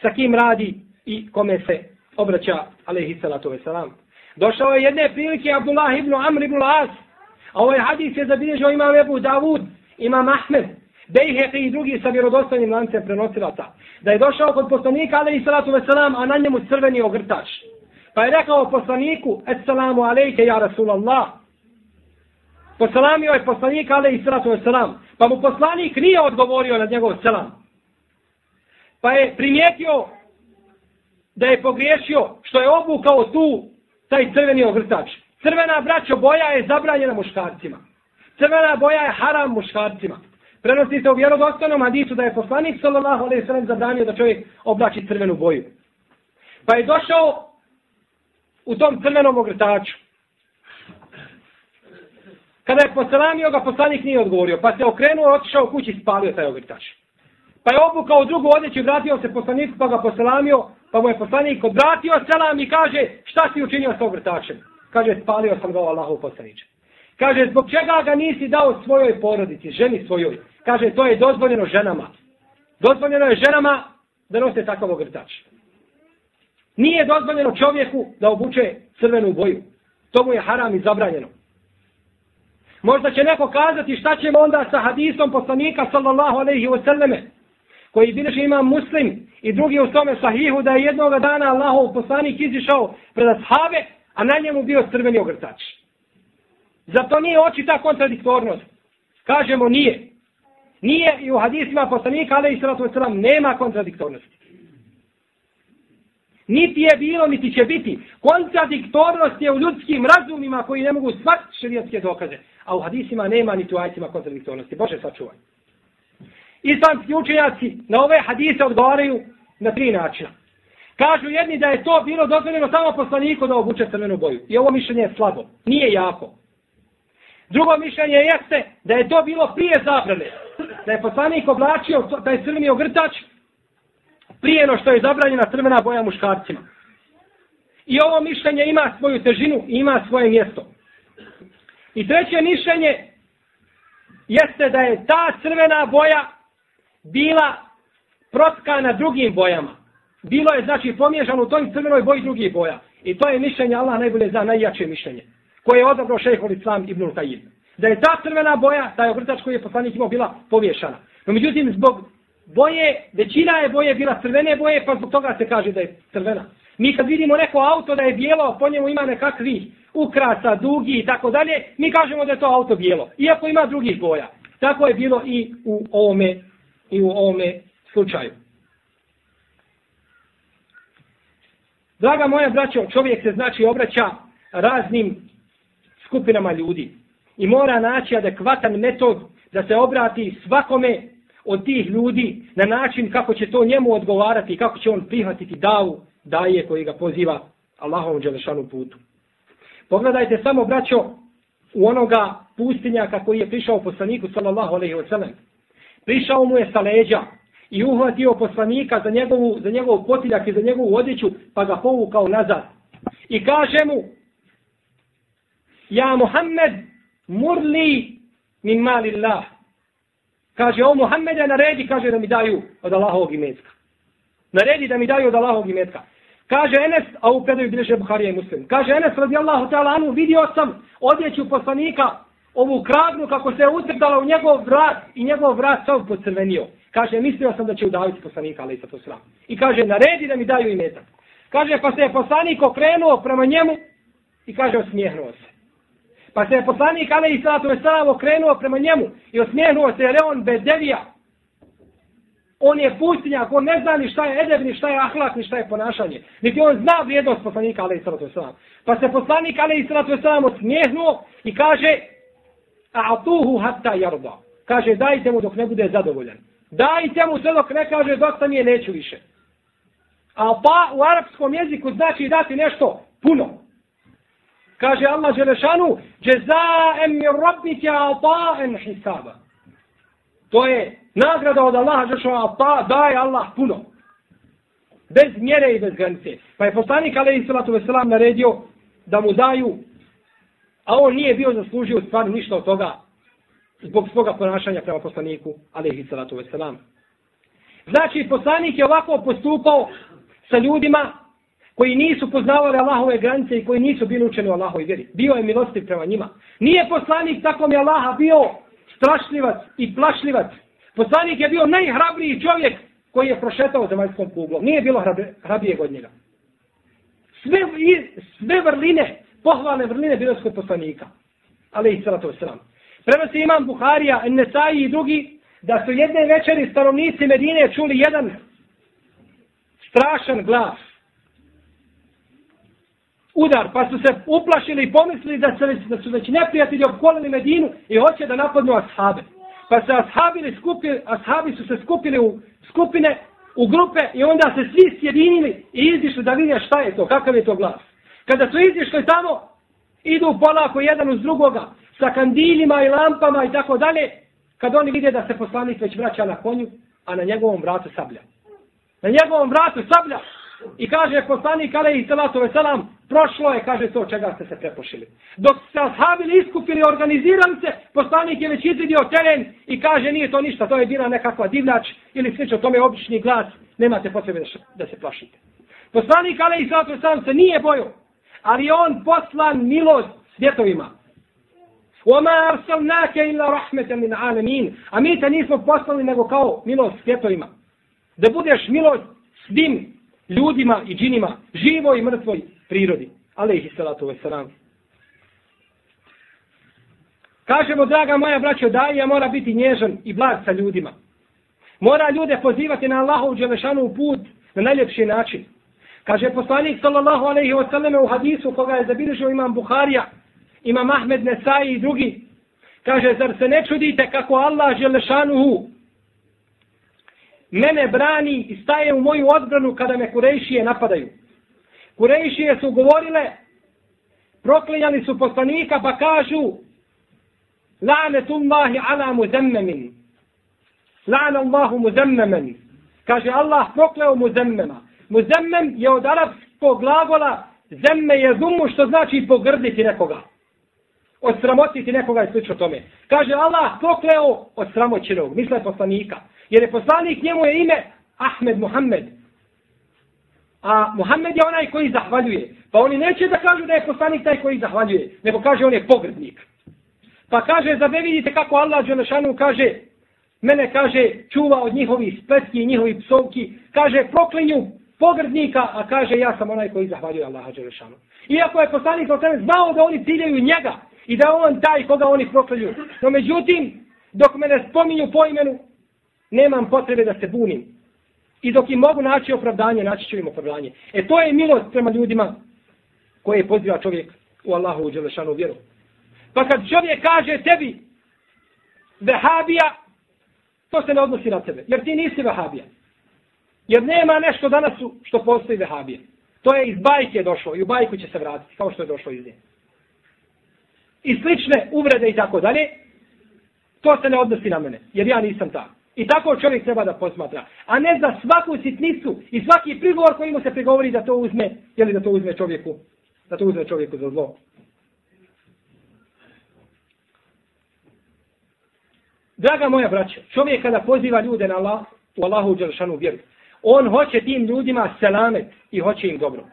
sa kim radi i kome se obraća alaihi salatu wasalam. Došao je jedne prilike Abdullah ibn Amr ibn As, a ovaj hadis je zabilježio imam Ebu Davud, imam Ahmed, Bejheqi i drugi sa vjerodostojnim lancem prenosilaca. Da je došao kod poslanika alaihi salatu wasalam, a na njemu crveni ogrtač. Pa je rekao poslaniku, Assalamu alaike ja Rasulallah, Posalamio je poslanik alaihi salatu sratu selam. Pa mu poslanik nije odgovorio na njegov selam. Pa je primijetio da je pogriješio što je obukao tu taj crveni ogrtač. Crvena braćo boja je zabranjena muškarcima. Crvena boja je haram muškarcima. Prenosi se u vjerodostojnom hadisu da je poslanik sallallahu alejhi ve sellem zabranio da čovjek oblači crvenu boju. Pa je došao u tom crvenom ogrtaču. Kada je poselamio ga, poslanik nije odgovorio. Pa se okrenuo, otišao kući i spalio taj ogrtač. Pa je obukao drugu odjeću i vratio se poslaniku, pa ga poselamio, pa mu je poslanik odvratio selam i kaže, šta si učinio s ogrtačem? Kaže, spalio sam ga Allahu poslaniče. Kaže, zbog čega ga nisi dao svojoj porodici, ženi svojoj? Kaže, to je dozvoljeno ženama. Dozvoljeno je ženama da nose takav ogrtač. Nije dozvoljeno čovjeku da obuče crvenu boju. To mu je haram i zabranjeno. Možda će neko kazati šta ćemo onda sa hadisom poslanika sallallahu alaihi wasallame koji bilježi ima muslim i drugi u tome sahihu da je jednog dana Allahov poslanik izišao pred ashave, a na njemu bio crveni ogrtač. Zato nije oči ta kontradiktornost. Kažemo nije. Nije i u hadisima poslanika alaihi sallatu wasallam nema kontradiktornosti. Niti je bilo, niti će biti. Kontradiktornost je u ljudskim razumima koji ne mogu shvatiti šerijatske dokaze a u hadisima nema ni tu ajcima kontradiktornosti. Bože, sačuvaj. Islamski učenjaci na ove hadise odgovaraju na tri načina. Kažu jedni da je to bilo dozvoljeno samo poslaniku da obuče crvenu boju. I ovo mišljenje je slabo. Nije jako. Drugo mišljenje jeste da je to bilo prije zabrane. da je poslanik oblačio taj crveni ogrtač prije no što je zabranjena crvena boja muškarcima. I ovo mišljenje ima svoju težinu i ima svoje mjesto. I treće mišljenje jeste da je ta crvena boja bila protkana drugim bojama. Bilo je znači pomiješano u toj crvenoj boji drugih boja. I to je mišljenje, Allah najbolje zna, najjače mišljenje. Koje je odabrao šehol Islam ibn Kajim. Da je ta crvena boja, taj ogrtač koji je poslanik imao, bila povješana. No međutim, zbog boje, većina je boje bila crvene boje, pa zbog toga se kaže da je crvena. Mi kad vidimo neko auto da je bijelo, po njemu ima nekakvi ukrasa, dugi i tako dalje, mi kažemo da je to auto bijelo. Iako ima drugih boja. Tako je bilo i u ovome, i u ovome slučaju. Draga moja braćo, čovjek se znači obraća raznim skupinama ljudi i mora naći adekvatan metod da se obrati svakome od tih ljudi na način kako će to njemu odgovarati i kako će on prihvatiti davu daje koji ga poziva Allahovom Đelešanu putu. Pogledajte samo, braćo, u onoga pustinjaka koji je prišao poslaniku sallallahu alaihi wa sallam. Prišao mu je sa leđa i uhvatio poslanika za njegovu, za njegov potiljak i za njegovu odjeću, pa ga povukao nazad. I kaže mu, ja Muhammed, murli min mali Allah. Kaže, o Muhammede, naredi, kaže da mi daju od Allahovog imetka. Naredi da mi daju od Allahovog imetka. Kaže Enes, a u predaju bilježe Buharija i Muslim. Kaže Enes radijallahu ta'ala anu, vidio sam odjeću poslanika ovu kragnu kako se je utrtala u njegov vrat i njegov vrat sav pocrvenio. Kaže, mislio sam da će udaviti poslanika, ali sa to sram. I kaže, naredi da mi daju imetak. Kaže, pa se je poslanik okrenuo prema njemu i kaže, osmijehnuo se. Pa se je poslanik, ali i sada to je okrenuo prema njemu i osmijehnuo se jer je on bedevija. On je pustinjak, on ne zna ni šta je edeb, ni šta je ahlak, ni šta je ponašanje. Niti on zna vrijednost poslanika, ali i sada to je Pa se poslanik, ali i sada to je osmijehnuo i kaže, a'tuhu hatta yarda. Kaže, dajte mu dok ne bude zadovoljan. Dajte mu sve dok ne kaže, dosta mi je, neću više. A pa u arapskom jeziku znači dati nešto puno. Kaže Allah Želešanu, Džezaem mi rabbike ata'en hisaba. To je nagrada od Allaha Želešanu, pa daj Allah puno. Bez mjere i bez granice. Pa je poslanik ali i salatu veselam naredio da mu daju, a on nije bio zaslužio stvarno ništa od toga zbog svoga ponašanja prema poslaniku alaihi salatu veselam. Znači, poslanik je ovako postupao sa ljudima koji nisu poznavali Allahove granice i koji nisu bili učeni u Allahove vjeri. Bio je milostiv prema njima. Nije poslanik tako mi Allaha bio strašljivac i plašljivac. Poslanik je bio najhrabriji čovjek koji je prošetao zemaljskom kuglom. Nije bilo hrabrijeg od njega. Sve, sve vrline, pohvalne vrline bilo su poslanika. Ali i salatu wasalam. Prenosi imam Buharija, Nesaji i drugi, da su jedne večeri stanovnici Medine čuli jedan strašan glas udar, pa su se uplašili i pomislili da, se, da su već neprijatelji opkolili Medinu i hoće da napadnu ashabe. Pa se ashabili skupili, ashabi su se skupili u skupine, u grupe i onda se svi sjedinili i izišli da vidje šta je to, kakav je to glas. Kada su izišli tamo, idu polako jedan uz drugoga, sa kandiljima i lampama i tako dalje, kad oni vide da se poslanik već vraća na konju, a na njegovom vratu sablja. Na njegovom vratu sablja. I kaže poslanik, ale i salatu veselam, Prošlo je, kaže to, čega ste se prepošili. Dok se ashabili iskupili, organizirali se, poslanik je već izvidio teren i kaže nije to ništa, to je bila nekakva divljač ili slično, tome je obični glas, nemate potrebe da se plašite. Poslanik, ale i zato sam se nije bojo, ali on poslan milost svjetovima. Oma arsalnake illa rahmetan min alamin. A mi te nismo poslali nego kao milost svjetovima. Da budeš milost svim ljudima i džinima, živoj i mrtvoj prirodi. Alehi salatu wasalam. Kažemo, draga moja braćo, da ja mora biti nježan i blag sa ljudima. Mora ljude pozivati na Allahov dželešanu put na najljepši način. Kaže poslanik sallallahu alejhi ve selleme u hadisu koga je zabilježio imam Buharija, imam Ahmed Nesai i drugi. Kaže, zar se ne čudite kako Allah dželešanuhu mene brani i staje u moju odbranu kada me kurejšije napadaju. Kurejšije su govorile, proklinjali su poslanika pa kažu La'netullahi ala muzemmemin. La'an Allahu muzemmemen. Kaže Allah prokleo muzemmema. Muzemmem je od arapskog glagola zemme je zumu što znači pogrditi nekoga. Osramotiti nekoga i slično tome. Kaže Allah pokleo od sramoćenog. Misle poslanika. Jer je poslanik njemu je ime Ahmed Muhammed. A Muhammed je onaj koji zahvaljuje. Pa oni neće da kažu da je poslanik taj koji zahvaljuje. Nego kaže on je pogrdnik. Pa kaže, da ne vidite kako Allah Đelešanu kaže, mene kaže, čuva od njihovih spletki i njihovih psovki, kaže, proklinju pogrdnika, a kaže, ja sam onaj koji zahvaljuje Allaha Đelešanu. Iako je poslanik o tebe znao da oni ciljaju njega i da on taj koga oni proklinju. No međutim, dok me ne spominju po imenu, nemam potrebe da se bunim. I dok im mogu naći opravdanje, naći ću im opravdanje. E to je milost prema ljudima koje poziva čovjek u Allahu u Đelešanu vjeru. Pa kad čovjek kaže tebi vehabija, to se ne odnosi na tebe. Jer ti nisi vehabija. Jer nema nešto danas što postoji vehabije. To je iz bajke došlo i u bajku će se vratiti, kao što je došlo iz nje. I slične uvrede i tako dalje, to se ne odnosi na mene, jer ja nisam ta. I tako čovjek treba da posmatra. A ne za svaku sitnicu i svaki prigovor koji mu se prigovori da to uzme, jeli da to uzme čovjeku, da to uzme čovjeku za zlo. Draga moja braća, čovjek kada poziva ljude na Allah, u Allahu Đelšanu vjeru, on hoće tim ljudima selamet i hoće im dobro.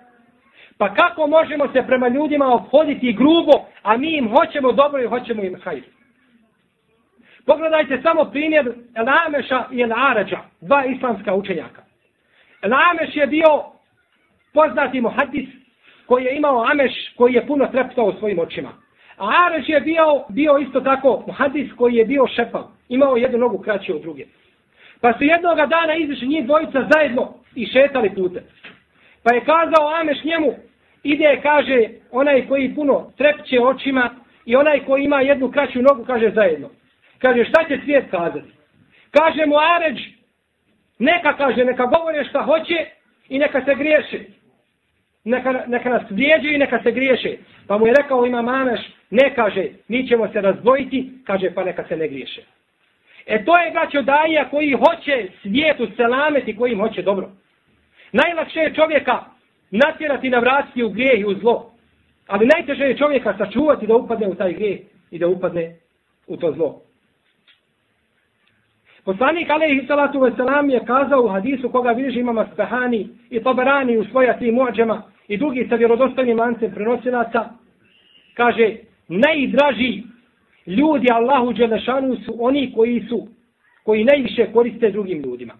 Pa kako možemo se prema ljudima obhoditi grubo, a mi im hoćemo dobro i hoćemo im hajr? Pogledajte samo primjer El Ameša i El Arađa, dva islamska učenjaka. El Ameš je bio poznati muhadis koji je imao Ameš koji je puno treptao u svojim očima. A Arađ je bio, bio isto tako muhadis koji je bio šepav. Imao jednu nogu kraće od druge. Pa su jednoga dana izišli njih dvojica zajedno i šetali pute. Pa je kazao Ameš njemu, ide, kaže, onaj koji puno trepće očima i onaj koji ima jednu kraću nogu, kaže zajedno. Kaže, šta će svijet kazati? Kaže mu Aređ, neka kaže, neka govore šta hoće i neka se griješe. Neka, neka nas vrijeđu i neka se griješe. Pa mu je rekao ima Ameš, ne kaže, mi ćemo se razdvojiti, kaže, pa neka se ne griješe. E to je braćo daija koji hoće svijetu selameti, koji im hoće dobro. Najlakše je čovjeka natjerati na vratiti u grijeh i u zlo. Ali najteže je čovjeka sačuvati da upadne u taj grijeh i da upadne u to zlo. Poslanik alaihi salatu wasalam je kazao u hadisu koga vidiš imama Spehani i Tabarani u svoja tri muadžema i drugi sa vjerodostojnim lancem prenosilaca, kaže, najdraži ljudi Allahu Đelešanu su oni koji su, koji najviše koriste drugim ljudima.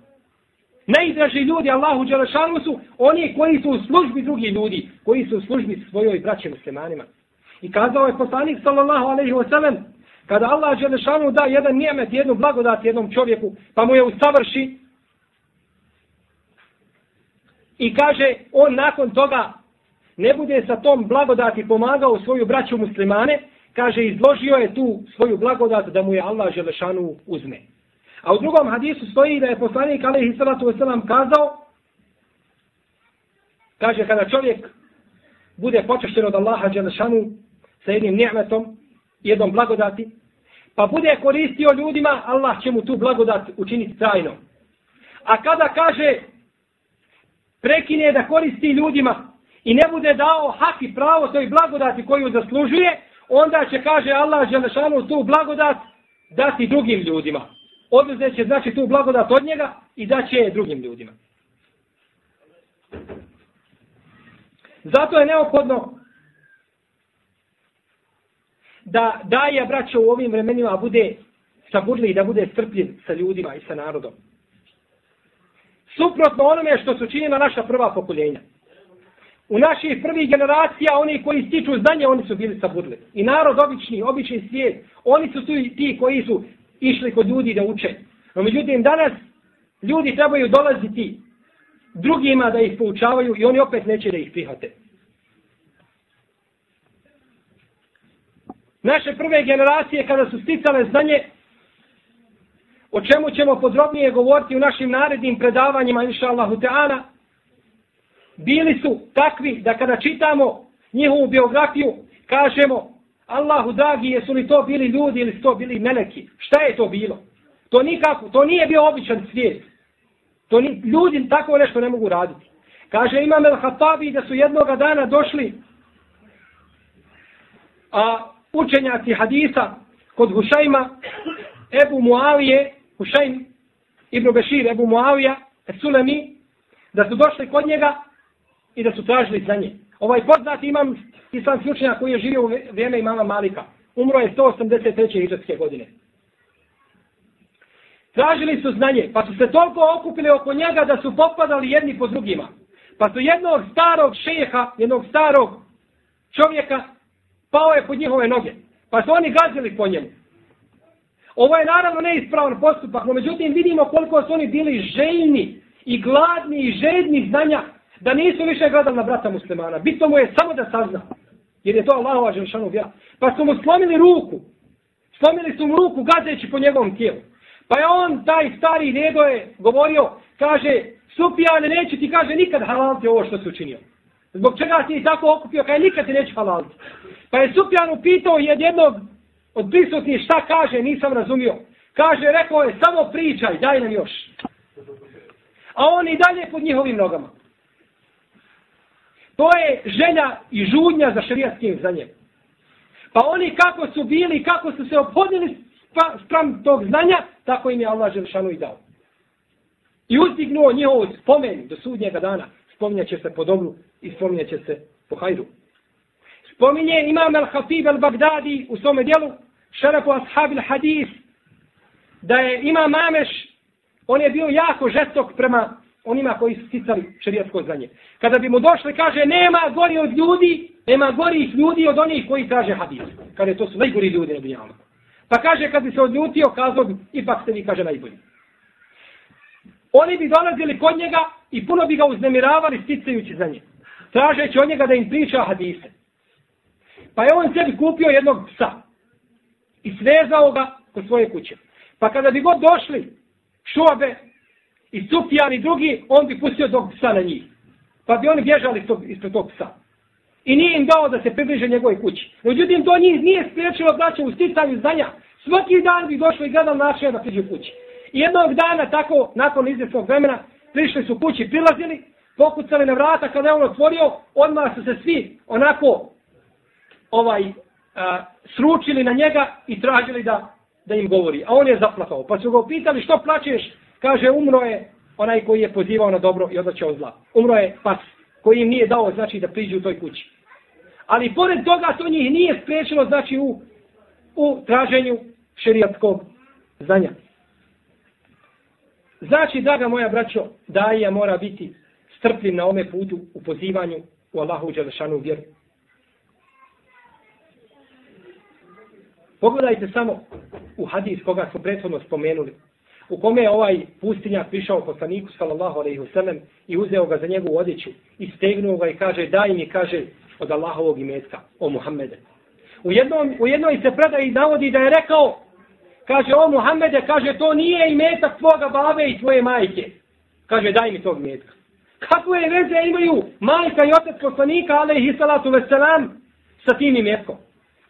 Najdraži ljudi Allahu Đelešanu su oni koji su u službi drugih ljudi, koji su u službi svojoj braće muslimanima. I kazao je poslanik sallallahu alaihi wasallam, kada Allah Đelešanu da jedan nijemet, jednu blagodat jednom čovjeku, pa mu je usavrši, i kaže, on nakon toga ne bude sa tom blagodati pomagao svoju braću muslimane, kaže, izložio je tu svoju blagodat da mu je Allah Želešanu uzme. A u drugom hadisu stoji da je poslanik alaihi salatu wasallam kazao, kaže, kada čovjek bude počešten od Allaha Želešanu sa jednim ni'metom, jednom blagodati, pa bude koristio ljudima, Allah će mu tu blagodat učiniti trajno. A kada kaže, prekine da koristi ljudima i ne bude dao hak i pravo toj blagodati koju zaslužuje, onda će, kaže Allah, Želešanu, tu blagodat dati drugim ljudima. Oduzet će, znači, tu blagodat od njega i da će drugim ljudima. Zato je neophodno da daje braćo u ovim vremenima bude saburli i da bude strpljiv sa ljudima i sa narodom. Suprotno onome što su činila naša prva pokoljenja. U naših prvih generacija, oni koji stiču znanje, oni su bili sabudli. I narod obični, obični svijet, oni su ti koji su išli kod ljudi da uče. No međutim, danas ljudi trebaju dolaziti drugima da ih poučavaju i oni opet neće da ih prihvate. Naše prve generacije kada su sticale znanje, o čemu ćemo podrobnije govoriti u našim narednim predavanjima, inša Allahu Teala, bili su takvi da kada čitamo njihovu biografiju, kažemo Allahu dragi, jesu li to bili ljudi ili to bili meleki? Šta je to bilo? To nikako, to nije bio običan svijet. To ni, ljudi tako nešto ne mogu raditi. Kaže Imam El Hatabi da su jednoga dana došli a učenjaci hadisa kod Hušajma Ebu Muavije, Hušajm Ibn Bešir, Ebu Muavija, Sulemi, da su došli kod njega i da su tražili za nje. Ovaj poznati imam islam slučenja koji je živio u vrijeme imama Malika. Umro je 183. iđatske godine. Tražili su znanje, pa su se toliko okupili oko njega da su popadali jedni po drugima. Pa su jednog starog šeha, jednog starog čovjeka, pao je pod njihove noge. Pa su oni gazili po njemu. Ovo je naravno neispravan postupak, no međutim vidimo koliko su oni bili željni i gladni i žedni znanja da nisu više gledali na brata muslimana. Bitno mu je samo da sazna. Jer je to Allahova želšanu vjera. Pa su mu slomili ruku. Slomili su mu ruku gazeći po njegovom tijelu. Pa je on, taj stari nego je govorio, kaže, Sufijane, neću ti, kaže, nikad halalti ovo što si učinio. Zbog čega si tako okupio, kaže, nikad ti neću halalti. Pa je Sufijan upitao jednog od prisutnih šta kaže, nisam razumio. Kaže, rekao je, samo pričaj, daj nam još. A on i dalje pod njihovim nogama. To je želja i žudnja za šarijatskim znanjem. Pa oni kako su bili, kako su se obhodili sprem tog znanja, tako im je Allah Želšanu i dao. I uzdignuo njihov spomen do sudnjega dana. Spominjat će se po dobru i spominjat će se po hajru. Spominje imam al-Hafib al-Bagdadi u svome dijelu šerefu ashab al-Hadis, da je imam Ameš on je bio jako žestok prema onima koji su sticali šerijatsko znanje. Kada bi mu došli, kaže, nema gori od ljudi, nema gori ljudi od onih koji traže hadis. Kada to su najgori ljudi na dunjalu. Pa kaže, kad bi se odljutio, kazao bi, ipak ste vi, kaže, najbolji. Oni bi dolazili kod njega i puno bi ga uznemiravali sticajući za nje. Tražeći od njega da im priča hadise. Pa je on sebi kupio jednog psa i svezao ga kod svoje kuće. Pa kada bi god došli šobe i Sufjan i drugi, on bi pustio tog psa na njih. Pa bi oni bježali ispred tog psa. I nije im dao da se približe njegove kući. Međutim, to njih nije spriječilo da će u sticanju znanja. Svaki dan bi došli i gledali način da priđu kući. I jednog dana, tako, nakon izvjesnog vremena, prišli su kući, prilazili, pokucali na vrata, kada je on otvorio, odmah su se svi onako ovaj a, sručili na njega i tražili da, da im govori. A on je zaplakao. Pa su ga upitali što plaćeš? Kaže, umro je onaj koji je pozivao na dobro i odlačao zla. Umro je pas koji im nije dao znači da priđu u toj kući. Ali pored toga to njih nije spriječilo znači u, u traženju šerijatskog znanja. Znači, draga moja braćo, daja mora biti strpljiv na ome putu u pozivanju u Allahu Đelešanu vjeru. Pogledajte samo u hadis koga smo prethodno spomenuli u kome je ovaj pustinjak prišao poslaniku sallallahu alejhi ve sellem i uzeo ga za njegovu odjeću i stegnuo ga i kaže daj mi kaže od Allahovog imetka o Muhammede. U jednom u jednoj se predaji navodi da je rekao kaže o Muhammede kaže to nije imetak tvoga babe i tvoje majke. Kaže daj mi tog imetka. Kakve veze imaju majka i otac poslanika alejhi salatu ve selam sa tim imetkom?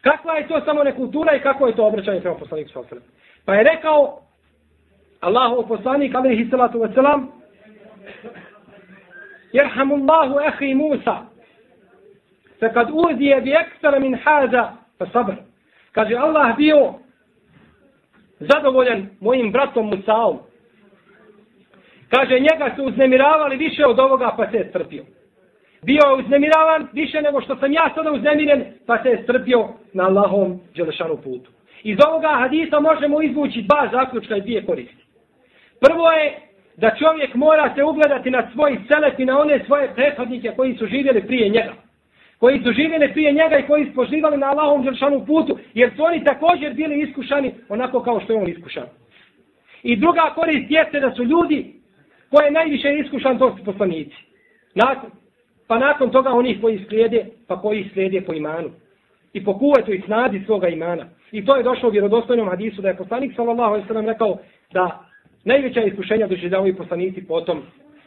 Kakva je to samo nekultura i kako je to obraćanje prema poslaniku sallallahu alejhi ve sellem? Pa je rekao Allahu poslanik alejhi salatu ve selam Yerhamullahu akhi Musa Fakad uziye bi ekstara min hada fa sabr. Kaže Allah bio zadovoljan mojim bratom Musaom. Kaže njega su uznemiravali više od ovoga pa se je strpio. Bio je uznemiravan više nego što sam ja sada uznemiren pa se je strpio na Allahom Đelešanu putu. Iz ovoga hadisa možemo izvući dva zaključka i dvije koristi. Prvo je da čovjek mora se ugledati na svoj selet i na one svoje prethodnike koji su živjeli prije njega. Koji su živjeli prije njega i koji su poživali na Allahom žršanu putu, jer su oni također bili iskušani onako kao što je on iskušan. I druga korist jeste da su ljudi koje najviše iskušan, to su poslanici. Nakon, pa nakon toga onih koji slijede, pa koji slijede po imanu. I po kuvetu i snadi svoga imana. I to je došlo u vjerodostojnom hadisu da je poslanik sallallahu alejhi ve sellem rekao da Najveća iskušenja doživljavaju poslanici potom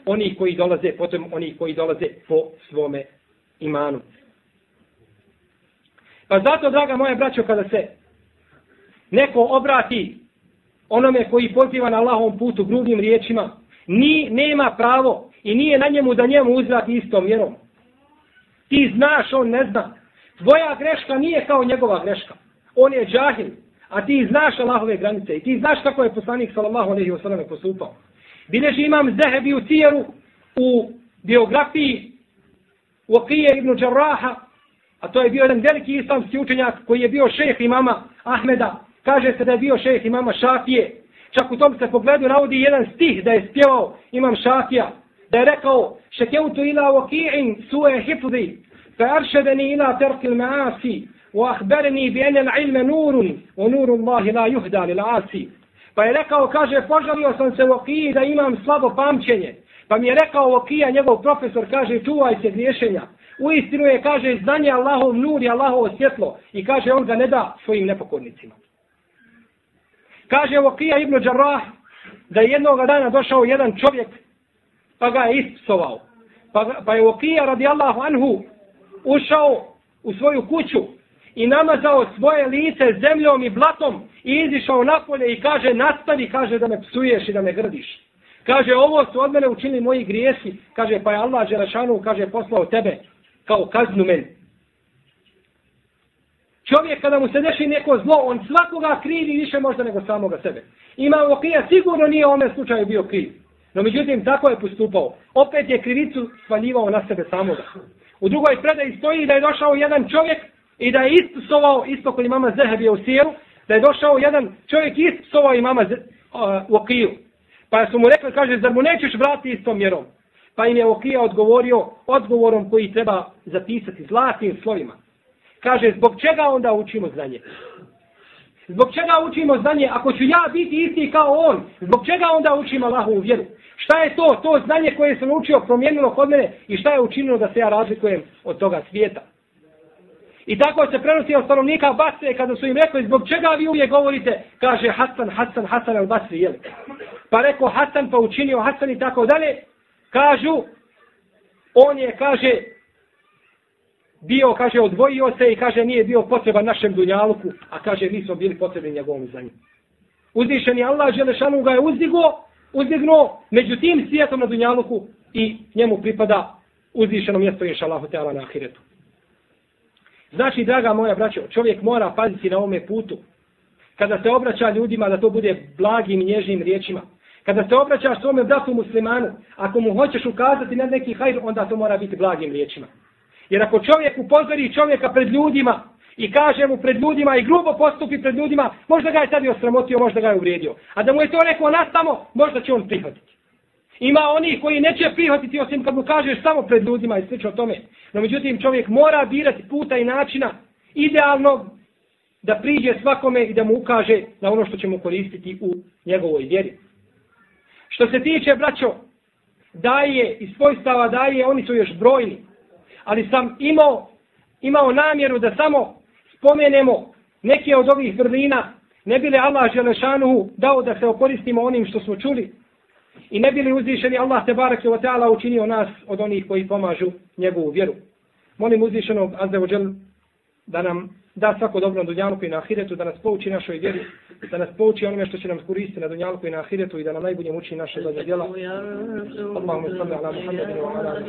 oni koji dolaze, potom oni koji dolaze po svome imanu. Pa zato, draga moja braćo, kada se neko obrati onome koji poziva na Allahom putu grubim riječima, ni, nema pravo i nije na njemu da njemu uzvrati istom mjerom. Ti znaš, on ne zna. Tvoja greška nije kao njegova greška. On je džahil. A ti znaš Allahove granice i ti znaš kako je poslanik sallallahu alejhi ve sellem postupao. Bileži imam Zehebi u Cijeru u biografiji Uqije ibn Đarraha, a to je bio jedan veliki islamski učenjak koji je bio šejh imama Ahmeda. Kaže se da je bio šejh imama Šafije. Čak u tom se pogledu navodi jedan stih da je spjevao imam Šafija. Da je rekao, šekeutu ila Waqi'in su'a hifzi, fa aršedeni ila terkil maasi, وأخبرني بأن العلم نور ونور الله لا يهدى للعاصي Pa je rekao, kaže, požalio sam se u Okiji da imam slabo pamćenje. Pa mi je rekao Okija, njegov profesor, kaže, čuvaj se griješenja. U istinu je, kaže, znanje Allahov nur i Allahov svjetlo. I kaže, on ga ne da svojim nepokornicima. Kaže Okija ibn Đarrah, da je jednog dana došao jedan čovjek, pa ga je ispsovao. Pa, pa je Okija radijallahu anhu ušao u svoju kuću i namazao svoje lice zemljom i blatom i izišao napolje i kaže nastavi, kaže da me psuješ i da me grdiš. Kaže ovo su od mene učinili moji grijesi, kaže pa je Allah Đerašanu, kaže poslao tebe kao kaznu meni. Čovjek kada mu se deši neko zlo, on svakoga krivi više možda nego samoga sebe. Ima okija, sigurno nije u ome slučaju bio kriv. No međutim, tako je postupao. Opet je krivicu svaljivao na sebe samoga. U drugoj predaji stoji da je došao jedan čovjek i da je ispsovao isto kod imama Zehebija u Sijeru, da je došao jedan čovjek ispsovao imama uh, u Okiju. Pa su mu rekli, kaže, zar mu nećeš vratiti istom mjerom? Pa im je Okija odgovorio odgovorom koji treba zapisati zlatnim slovima. Kaže, zbog čega onda učimo znanje? Zbog čega učimo znanje? Ako ću ja biti isti kao on, zbog čega onda učimo Allahovu vjeru? Šta je to? To znanje koje sam učio promijenilo kod mene i šta je učinilo da se ja razlikujem od toga svijeta? I tako se prenosi od stanovnika Basre kada su im rekli zbog čega vi uvijek govorite, kaže Hasan, Hasan, Hasan al Basri, jel? Pa rekao Hasan pa učinio Hasan i tako dalje, kažu, on je, kaže, bio, kaže, odvojio se i kaže nije bio potreban našem dunjaluku, a kaže mi smo bili potrebni njegovom zanju. Uzvišeni Allah Želešanu ga je uzdigo, uzdignuo među tim svijetom na dunjaluku i njemu pripada uzvišeno mjesto inša Allahu Teala na ahiretu. Znači, draga moja braćo, čovjek mora paziti na ovome putu. Kada se obraća ljudima da to bude blagim, nježnim riječima. Kada se obraćaš svome bratu muslimanu, ako mu hoćeš ukazati na neki hajr, onda to mora biti blagim riječima. Jer ako čovjek upozori čovjeka pred ljudima i kaže mu pred ljudima i grubo postupi pred ljudima, možda ga je tada osramotio, možda ga je uvrijedio. A da mu je to rekao nastamo, možda će on prihvatiti. Ima oni koji neće prihvatiti osim kad mu kažeš samo pred ljudima i slično tome. No međutim čovjek mora birati puta i načina idealnog da priđe svakome i da mu ukaže na ono što će mu koristiti u njegovoj vjeri. Što se tiče, braćo, daje i svojstava daje, oni su još brojni. Ali sam imao, imao namjeru da samo spomenemo neke od ovih vrlina, ne bile Allah Želešanuhu dao da se okoristimo onim što smo čuli, I ne bili uzvišeni Allah te barek je ta'ala učinio nas od onih koji pomažu njegovu vjeru. Molim uzvišenog Azze ođel da nam da svako dobro na dunjalku i na Ahiretu, da nas pouči našoj vjeri, da nas pouči onome što će nam koristiti na dunjalku i na Ahiretu i da nam najbolje muči naše zadnje djela. Allahum salli ala Muhammedin wa ala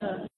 Muhammedin.